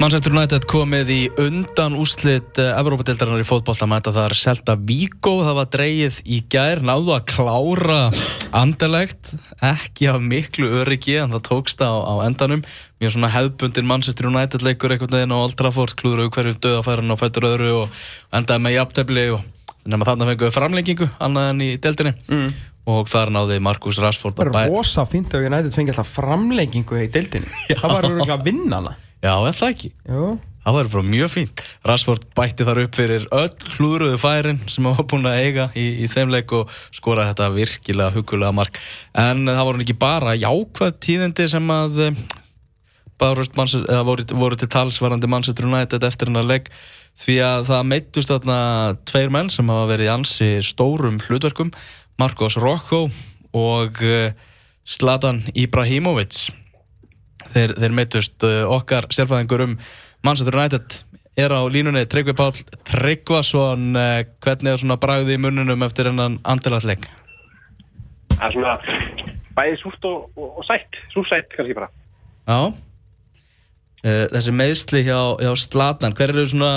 Manchester United komið í undan úslit Evrópadeildarinnar í fótboll að mæta þar Selta Víkó, það var dreyið í gær, náðu að klára andalegt, ekki af miklu öryggi en það tókst á, á endanum. Mjög svona hefðbundin Manchester United leikur einhvern veginn á Old Trafford, klúður auðvitað hverjum döðafæran á fættur öðru og endaði með jafntefni og þannig að þarna fenguðu framlengingu annað enn í deildinni. Mm. og þar náði Markus Rashford að bæ... Það var rosa fint að United fengi alltaf framlengingu í deildinni, það var öruglega að vinna hana Já, er það ekki? Jú. Það var bara mjög fínt. Rashford bætti þar upp fyrir öll hlúðröðu færin sem var búin að eiga í, í þeim leik og skora þetta virkilega hugulega mark. En það voru ekki bara jákvæð tíðindi sem að eh, voru, voru til talsvarandi Manchester United eftir hennar leik því að það meittust þarna tveir menn sem hafa verið í ansi stórum hlutverkum Marcos Rocco og Zlatan eh, Ibrahimovic þeir, þeir meitust uh, okkar sérfæðingur um Manchester United er á línunni Tryggvi Pál Tryggvason uh, hvernig er svona bragði í mununum eftir hennan andilaðsleik? Það er svona bæði súrt og, og, og sætt súrsætt kannski bara Já uh, Þessi meðsli hjá, hjá Slatan hver eru svona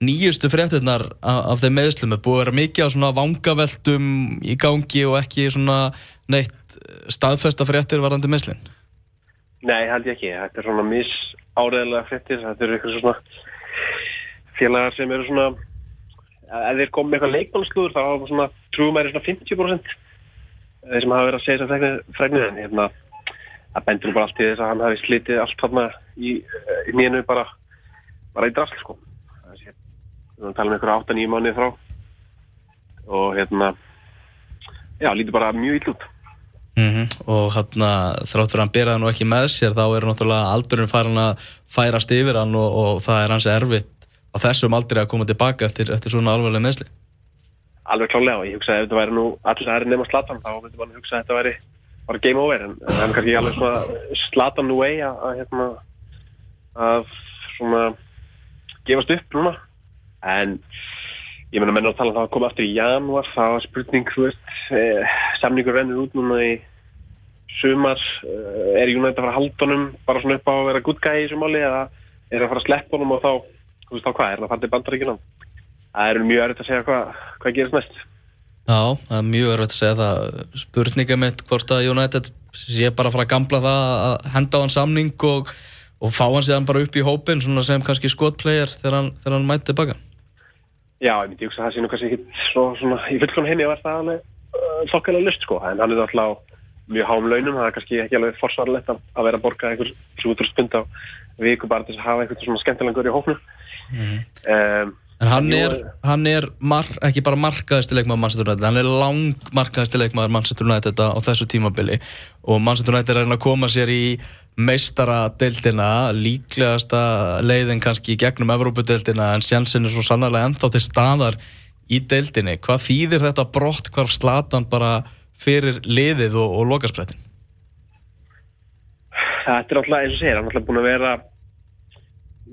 nýjustu fréttinnar af, af þeim meðslum er búið að vera mikið á svona vangaveltum í gangi og ekki svona neitt staðfesta fréttir varandi meðslinn? Nei, held ég ekki. Þetta er svona mis áreðilega frettir. Þetta eru eitthvað svona félagar sem eru svona ef þeir komið með eitthvað leikmannslúður þá hafa svona trúum er svona 50% þeir sem hafa verið að segja þess að fregnu en hérna að bendur bara allt í þess að hann hafi slitið allt þarna í, í nýjanu bara bara í drasl sko. Við talum um einhverja 8-9 mánuði frá og hérna já, lítið bara mjög íll út. Mm -hmm. og hann þráttur hann byrjaði nú ekki með sér þá er náttúrulega aldurinn farin að færast yfir hann og, og það er hans erfitt á þessum aldri að koma tilbaka eftir, eftir svona alveglega meðsli Alveg klálega og ég hugsaði ef þetta væri nú allir það er nema Slatan þá myndi mann hugsa að þetta væri bara game over en það er kannski alveg svona Slatan nú way að, að hérna að svona gefast upp núna en ég menna menna að tala um það að koma aftur í janúar það var spurning, þú veist eh, samningur rennur út núna í sumar, eh, er United að fara að halda honum bara svona upp á að vera good guy í þessu máli eða er það að fara að sleppa honum og þá, þú veist þá hvað, er það að fara til bandaríkina það er mjög örfitt að segja hvað hvað gerist næst. Já, það er mjög örfitt að segja það. Spurninga mitt hvort að United sé bara að fara að gamla það að henda á hann samning og, og fá hann séðan bara upp í hópin sem kannski skotplayer þegar hann, hann mæti tilbaka Já, ég myndi að það sé nú kannski ekki svo, svona, í fullkona henni að verða alveg uh, þokkalega lust sko, en hann er alltaf mjög hám launum, það er kannski ekki alveg forsvarlegt að vera að borga einhver 700 pund á viku bara til að hafa einhvern svona skemmtilegur í hóknu mm. um, En hann er, hann er mar, ekki bara markaðist leikmaður Manchester United, hann er lang markaðist leikmaður Manchester United á þessu tímabili og Manchester United er að koma sér í meistaradeildina, líklegasta leiðin kannski gegnum Evrópadeildina en sjansinn er svo sannarlega ennþá til staðar í deildinni. Hvað þýðir þetta brott hvar slatan bara fyrir liðið og, og lokasprættin? Þetta er alltaf eins og segir, hann er alltaf búin að vera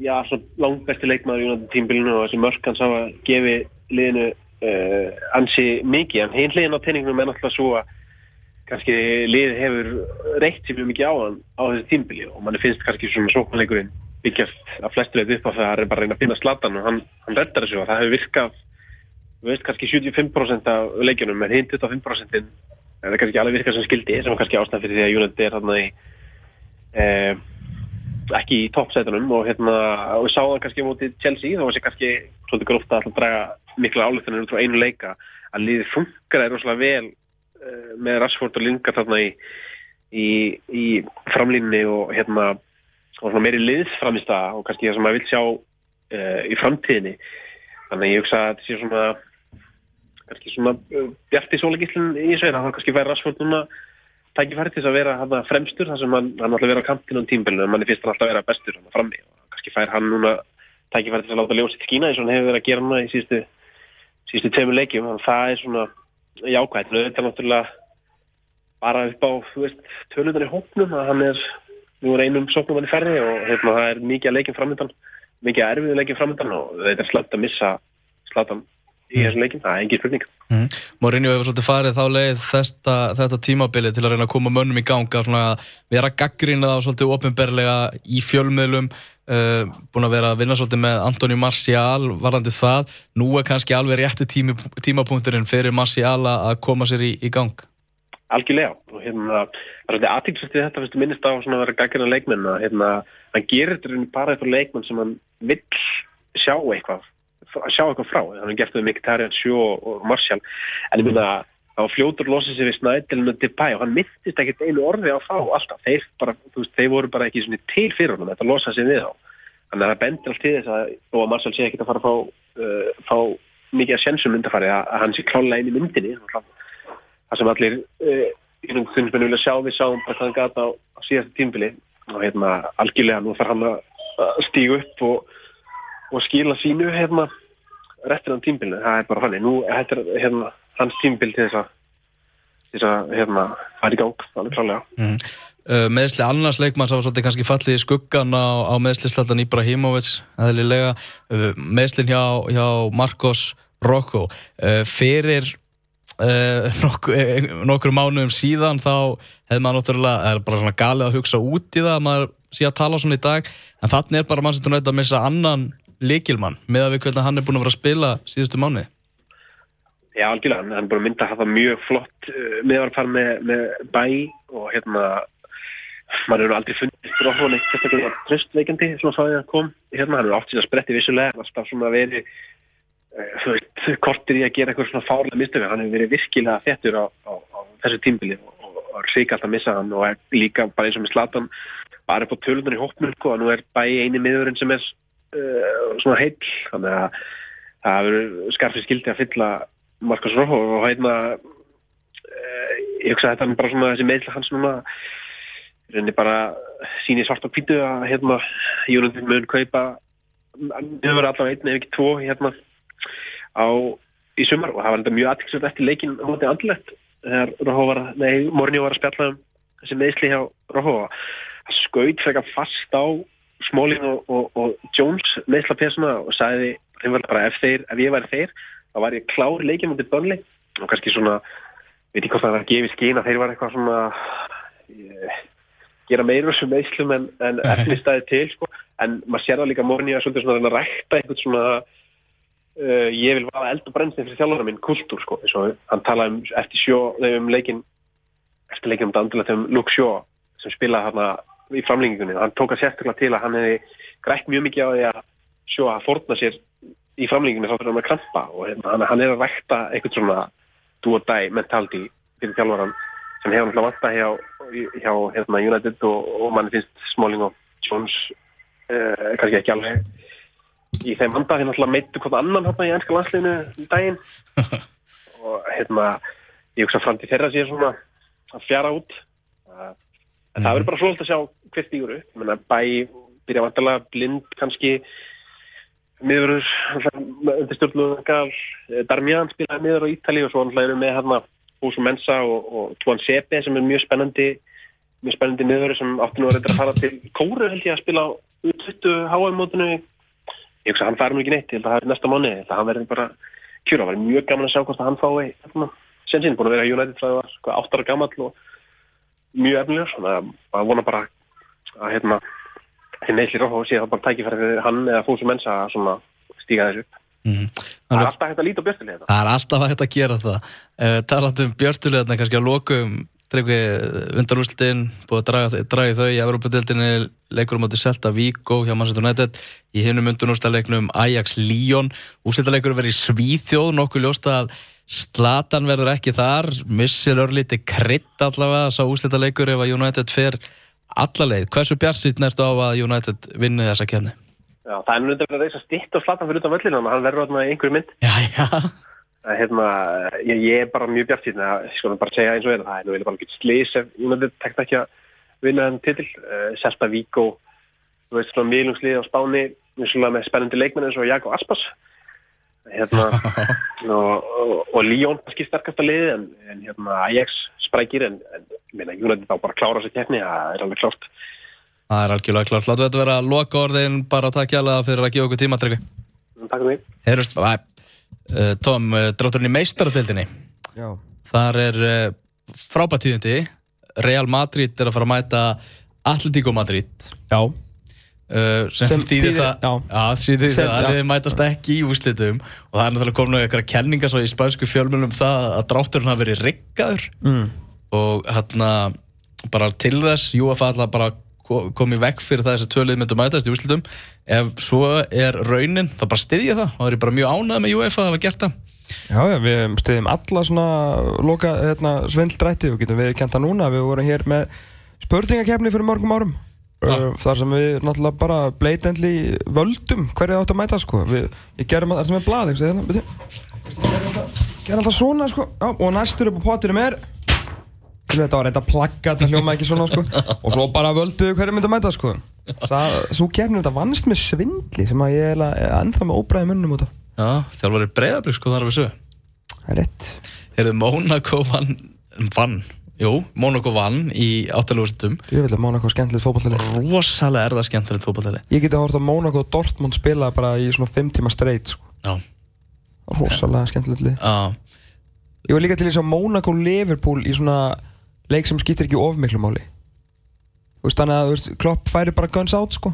já, langt besti leikmaður í United tímbilinu og þessi mörk hans hafa gefið liðinu uh, ansi mikið, en hinn liðin á teiningnum er náttúrulega svo að kannski liðið hefur reitt sér mjög mikið á hann á þessi tímbili og mann finnst kannski svona sóknleikurinn byggjast að flesturlega upp á það að bara að reyna að finna slatan og hann, hann reddar þessu. Og það hefur virkað við veist kannski 75% af leikjunum en hinn 25% er það kannski alveg virkað sem skildi sem kannski ástæð fyrir því að United er þarna í eh, ekki í toppsætunum og hérna og við sáðum kannski mútið Chelsea þá var sér kannski svolítið gróft að draga mikla álöfðunir út frá einu leika. Að liðið funkar er rosalega vel uh, með Rashford og Lingard þarna í, í, í framlínni og hérna og meiri liðsframist að og kannski það sem maður vil sjá uh, í framtíðinni. Þannig ég hugsa að þetta sé svona kannski svona uh, bjarti sólegíslinn í þessu en það kannski væri Rashford núna tækifæri til að vera hana, fremstur þar sem hann, hann alltaf vera á kantinu á tímbilinu en mann er fyrst að alltaf vera bestur hann frammi og kannski fær hann núna tækifæri til að láta ljósitt skína eins og hann hefur verið að gera hann í síðustu, síðustu tveimur leikjum. Og það er svona jákvæmt og þetta er náttúrulega bara upp á tölutan í hóknum að hann er nú er einum sóknum hann í ferri og hefna, það er mikið að leikin framöndan mikið að erfiðu leikin framöndan og þetta er slæmt að missa slatan í þessum leikin, það er engin spurning. Mm. Mourinho hefur svolítið farið þá leið þetta, þetta tímabili til að reyna að koma mönnum í ganga svona að vera gaggrínað á svolítið ofinberlega í fjölmiðlum uh, búin að vera að vinna svolítið með Antoni Marcial varandi það. Nú er kannski alveg rétti tími, tímapunkturinn fyrir Marcial að koma sér í, í gang. Algjörlega og hérna, það er svolítið aðtíksvægt þetta fyrstu minnist á svona að vera gaggrina leikmenn að hérna, hann gerir þetta bara eitthvað leikmenn sem hann vill sjá eitthvað að sjá eitthvað frá, hann er gert með Mkhitaryan, Sjó og Martial, en ég myndi að þá fljótur losið sér við Snædilin og Depay og hann myndist ekkert einu orði á þá alltaf, þeir, bara, veist, þeir voru bara ekki til fyrir hann, þetta losaði sér við þá. Þannig að það bendir allt til þess að og að Martial sé ekkert að fara að fá, uh, fá mikið að sjensum myndafari að, að hann sé klálega inn í myndinni það sem allir uh, þunnsmennu vilja sjá við sáum hvað hann gata á, á síðastu tímbili og hérna algjörlega nú þarf hann að stígu upp og, og skila sínu hérna restin af tímbilinu, það er bara fannig nú er hérna hans tímbil til þess að þess að hérna það er í gang, það er klálega mm. uh, meðsli annars leikmann var svolítið kannski fallið í skuggan á, á meðslislatan Ibrahimovic aðlilega, uh, meðslin hjá, hjá Marcos Rocco uh, fyrir nokkur, nokkur mánuðum síðan þá hefði maður náttúrulega er bara svona galið að hugsa út í það að maður sé að tala svona í dag. En þannig er bara mann sem þú nætti að missa annan leikilmann með að við hvernig hann er búin að vera að spila síðustu mánuði? Já, algjörlega, hann er búin að mynda að hafa mjög flott uh, meðvarfar með, með bæ og hérna maður hefur aldrei fundist ráðan eitt sérstaklega tröstveikandi svo að það kom. Hérna, hann hefur oft síðan spretti vissulega alltaf svona verið uh, þú veit, kortir í að gera eitthvað svona fárlega mistöfi, hann hefur verið virkilega þettur á, á, á þessu tímbili og, og rík alltaf að missa hann og líka bara eins og með Slatan bara upp á tölunar í og sko, nú er bæ eini miðurinn sem er svona heill. Þannig að það hefur skarfið skildi að fylla Marcos Rojo og hérna uh, ég hugsa að þetta er bara svona þessi meðl hans núna. Reynir bara síni svart á pítu að hérna Júnundin mun kaupa verðum allavega einn ef ekki tvo hérna á í sumar. Og það var enda mjög aðtilsvægt eftir leikin á móti andlegt þegar Rojo var, nei, Morni var að spjalla um þessi meðsli hjá Rojo. Það skaut frekar fast á Smólin og, og, og Jones meðslapesuna og sagði bara ef þeir, ef ég væri þeir þá var ég klár leikið mútið bönli og kannski svona, veit ég hvort það var að gefa í skín að þeir var eitthvað svona ég, gera meira sem meðslum en, en efnistæði til sko. en maður sér það líka morni að svona rækta eitthvað svona uh, ég vil vaða eld og brennst fyrir þjálfurna minn kultúr sko, eins og hann talaði um eftir sjó, þegar um leikin eftir leikin um dandilega þegar um Luke Shaw sem spilaði hérna í framlengingunni. Hann tók að sérstaklega til að hann hefði grætt mjög mikið á því að sjó að forna sér í framlengingunni þá fyrir hann að krampa og hérna, hann er að rækta eitthvað svona do or die mentality fyrir þjálfvaran sem hefur náttúrulega vanta hjá, hjá hérna, United og, og manni finnst Smalling og Jones uh, kannski ekki alveg í þeim vanda þeir náttúrulega meittu hvort annan hérna í ennska landsliðinu í daginn. Og hérna ég hugsa fram til þeirra sér svona að fjara út. Uh, en það verður bara svolítið að sjá hvert upp. Menna bæ byrja vantilega blind kannski. Miður undir stjórnluðangal Darmian spilaði miður á Ítali og svo erum við hérna Húsum Mensa og, og Tuan Sepe sem er mjög spennandi mjög spennandi miður sem átti nú að reyndra að fara til Kóru held ég að spila á uttvittu HM-mótinu ég hugsa hann fær mjög neitt, ég held að það er næsta mánu ég held að hann verður bara kjúra, það verður mjög gaman að sjá hvort að hann fái hérna, sen sín, búin að vera United frá það var sko, áttara gammal og mjög efnilegur, þannig að maður vona bara að hérna þeim meðlir og sé það bara tækifæri fyrir hann eða fóðsum mensa að stíga þessu upp Mm. Það er alltaf hægt að líta á björtulegna. Það er alltaf hægt að gera það. Uh, Taland um björtulegna kannski á lokum, Tryggvi undanúslitin, búið að draga, draga þau í Európa-deltinni, leikur um átti Selta Víkó hjá Manchester United, í hinnum undanúslileiknum Ajax Lyon, úsliðleikur verið í Svíþjóð, nokkuð ljósta að Slatan verður ekki þar, missir örlíti krydd allavega, sá úsliðleikur ef að United fer allaleið. Hversu bjarsýtn ertu á að United vinni þessa kemni? Já, það er nú þetta að reysa stitt og slatan fyrir utan völlinu, hann verður þarna í einhverju mynd. Já, já. Hérna, ég, ég er bara mjög bjart síðan að, ég skoðum bara að segja eins og þetta, það er nú vel bara ekki slís ef United tekst ekki að vinna þenn titil. Uh, Selta Víkó, þú veist svona miðlungslið á Spáni, með spennandi leikmenn eins og Jakob Aspas. Hérna, og, og, og Líón kannski sterkast að liði, en, en hérna, Ajax sprækir, en, en minna, United á bara klára sér tekni, það er alveg klárt. Það er algjörlega klart. Láttu þetta vera loka orðin bara takk hjálpa fyrir að gefa okkur tíma, Tryggvi. Takk fyrir mig. Heyrjumst, bæ. uh, Tom, uh, drátturinn í meistaradeildinni Já. Þar er uh, frábært tíðindi Real Madrid er að fara að mæta Atletico Madrid Já. Uh, sem, Sem þýðir það að þið mætast ekki í úslitum og það er náttúrulega komin á eitthvað kenningar svo í spænsku fjölmjölum það að drátturinn hafi verið riggaður Mm. og hérna bara til þess, UEFA alltaf bara ko- komið vekk fyrir það að þessi tvölið myndu mætast í úslitum ef svo er raunin, þá bara styðja það og það er bara mjög ánægð með UEFA að hafa gert það Já, já, við stiðum alla svona loka hérna, svindldrætti og getum við kent það núna. Við vorum hér með spurningakefni fyrir mörgum árum. Uh, þar sem við náttúrulega bara blatantly völdum hverju átt að mæta sko. Við, ég gerum er ekki? Hérna, byrju. Gerum alltaf svona sko. Já, og næstur upp á pottinum er Þetta var reynda að plagga, þetta hljóma ekki svona sko. Og svo bara völdu hverju myndi að mæta sko. Það, svo kefnir þetta vannst með svindli sem að ég er ennþá með óbræði munnum út af. Já, þjálfari breyðablík sko þar við sög Það er rétt. Heyrðu, Monaco vann, vann Jú, Monaco vann í áttalúrstum Ég vil að Monaco er skemmtilegt fótballtali Rosalega er það skemmtilegt fótballtali Ég geti að horta Monaco og Dortmund spila bara í svona 5 tíma straight sko. Rosalega skemmtilegt Ég var líka til þess að Monaco Liverpool í svona leik sem skiptir ekki of miklu máli. Þú veist þannig að veist, Klopp færi bara guns out sko.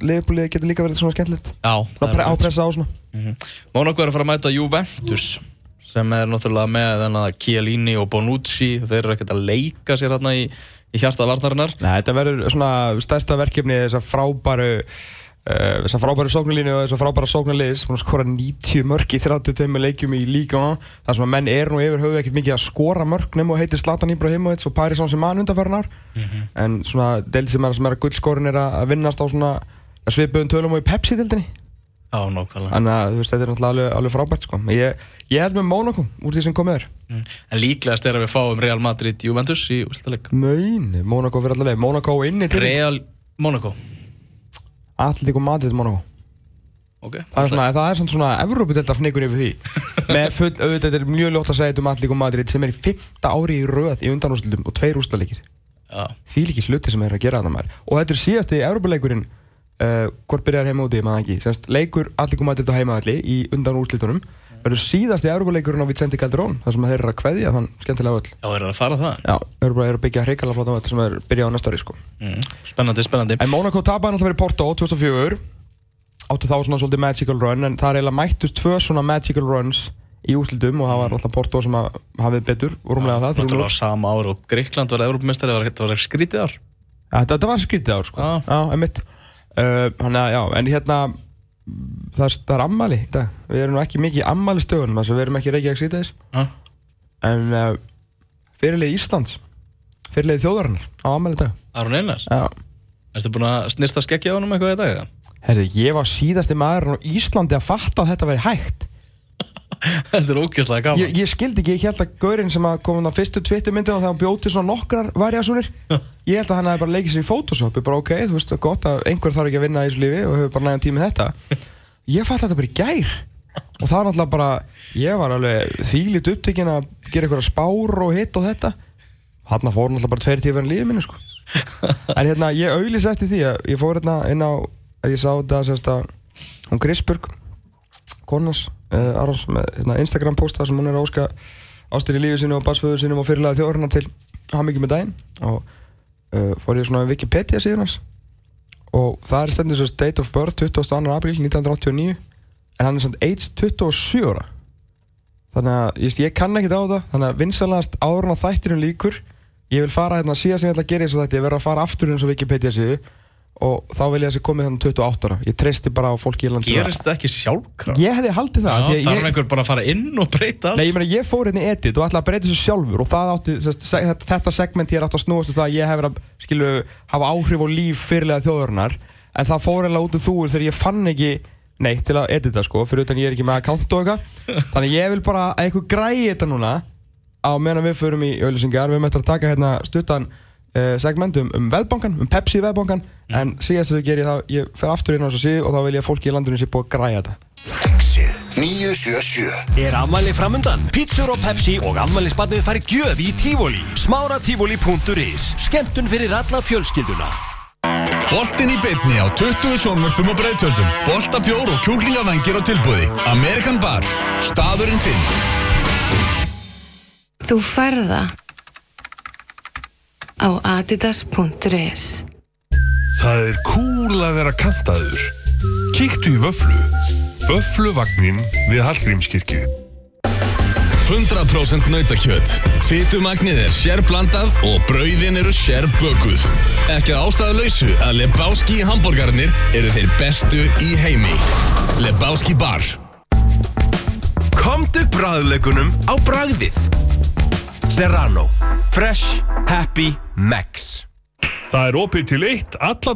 Liverpool getur líka verið svona skemmtilegt. Já Svona pre- ápressa á svona. Mhm. Monaco er að fara að mæta Juventus sem er náttúrulega með Chiellini og Bonucci. Þeir eru ekkert að leika sér hérna í, í hjarta varnarinnar. Nei, þetta verður svona stærsta verkefni þessar frábæru uh, þessar frábæru sóknarlínu og þessar frábæru sóknarliðs. Búin að skora 90 mörg í 32 leikjum í líka. Þar sem að menn er nú yfir höfu ekkert mikið að skora mörg nema og heitir Zlatan Ibrahimovic og Paris Saint-Germain undanfæran ár en svona deild sem er, að guldskorin er að vinnast á svona svipuðum tölum og í Pepsi-deildinni Já, nákvæmlega. Þannig að veist, þetta er náttúrulega alveg, alveg frábært sko. ég, ég held með Monaco úr því sem komið er. Mm. En líklegast er að við fáum Real Madrid Juventus í úrslutaleg Mæni, Monaco fyrir allaveg Monaco inni til Real Monaco Atletico Madrid Monaco Ok, Það er svona, það er svona, svona Evrópudelta fnikur yfir því. Með full, auðvitað, þetta er mjög ljótt að segja þetta um Atletico Madrid sem er í fymta ári í röð í undanúrslutum og tveir úrslaleikir Já, því líki hluti sem er að gera þarna maður. Og þetta er síðasti Evrópuleikurinn uh, hvort byrjar heima úti, maður ekki. Semst, leikur Atletico Madrid á heimaðalli í undanúrslutunum verður síðasti Evrópuleikurinn á Vicente Calderón þar sem þeir eru að kveðja þann skemmtilega öll já, er að fara það Já, Evrópa eru að byggja hrikalega flott á öll sem er byrjað á næsta ári sko. Mm. Spennandi, spennandi. En Monaco tapaði náttúrulega verið Porto 2004 áttu þá svona svolítið magical run en það er eiginlega mættust tvö svona magical runs í úslitum og það var alltaf Porto sem hafið betur og rúmlega það þrjú Náttúrulega núll. á sama ár og Gríkland var Evrópumestari það var, það var skrítið ár. Ja, Þetta þetta var skrítið ár sko. Já. Já, Þannig að já, en hérna það er, það er ammali í dag. Við erum ekki mikið í ammali stöðunum þess við erum ekki reykja ekki síðan Já. En uh, fyrirlið Íslands fyrirlið þjóðarinnar á ammali í dag. Aron Einars, Já. Erstu búin að snirsta skeggja á honum eitthvað í dag? Herri, ég var síðasti maður á Íslandi að fatta að þetta væri hægt Þetta er ógjörslega gaman. Ég, ég skildi ekki, ég held að gaurinn sem kom á fyrstu tvittu myndina þegar hann bjóti svona nokkrar variasúnir Ég held að hann hefði bara leikið sér í Photoshop. Ég bara ok, þú veist, gott að einhver þarf ekki að vinna í þessu lífi og hefur bara nægum tími þetta. Ég fatt þetta bara í gær. Og það er náttúrulega bara, ég var alveg þýlit upptekinn að gera einhverja spár og hitt og þetta. Hann fór náttúrulega bara tveir tífur en lífið minni sko. En hérna, ég auðlis eftir því að ég fór hérna inn á, ég sá þetta semst að hún Grisburg konans Arons með hérna, Instagram posta sem hún er að óska ástir í lífi sinu og basföðu sinum og fyrirlega þjóðurna til hamingi með daginn og uh, fór ég svona á Wikipedia síðan hans og það er stendur svo date of birth 22. apríl 1989 en hann er samt age 27 ára þannig að ég, ég kann ekkert á það þannig að vinsalast en að þættinum líkur ég vil fara hérna síðan sem ég ætla að gera og þetta ég verður að fara aftur eins og Wikipedia síðu og þá vil ég að þessi komið þannig 28 ára. Ég treysti bara á fólki í landi Gerist þetta ekki sjálfkraf? ég hefði haldið það Já, þarf einhver bara að fara inn og breyta Nei, allt ég meina, ég fór hérna í edit og ætlaði að breyta þessu sjálfur og það átti, sest, þetta, þetta segment ég er átti að snúast um það að ég hefur að, skilu, hafa áhrif á líf fyrirlega þjóðurinnar en það fór eiginlega út úr þúur þegar ég fann ekki neitt til að edita, sko, fyrir utan ég er ekki með account og eitthvað. Þannig ég vil bara að eitthvað græði þetta núna á meðan við förum í auðlýsingar við möttum að taka hérna stuttan segment um, um veðbankan, um Pepsi veðbankan en síðast þegar ger ég það, ég fer aftur inn á þessu síðu og þá vil ég að fólki í landinu sé búið að græja þetta Exið 977 Er ammali framundan? Pítsur og Pepsi og ammælisbarnið fær gjöf í Tífóli. Smáratífóli.is Skemmtun fyrir alla fjölskylduna. Boltinn í bytni á 20 sjónvörpum og breyðtöldum. Boltabjór og kjúklingavengir á tilbúði. Amerikan Bar. Staðurinn þinn. Þú færða á adidas.is Það er cool að vera kantaður. Kíktu í vöflu. Vöfluvagnin við Hallgrímskirkju. 100% nautakjöt. Fytumagnið er sérblandað og brauðin eru sérbökuð. Ekki að ástæða lausu að Lebowski hambúrgarnir eru þeir bestu í heimi. Lebowski bar. Komdu bræðleikunum á bragðið. Serrano. Fresh. Happy. Max. Það er opið til eitt alla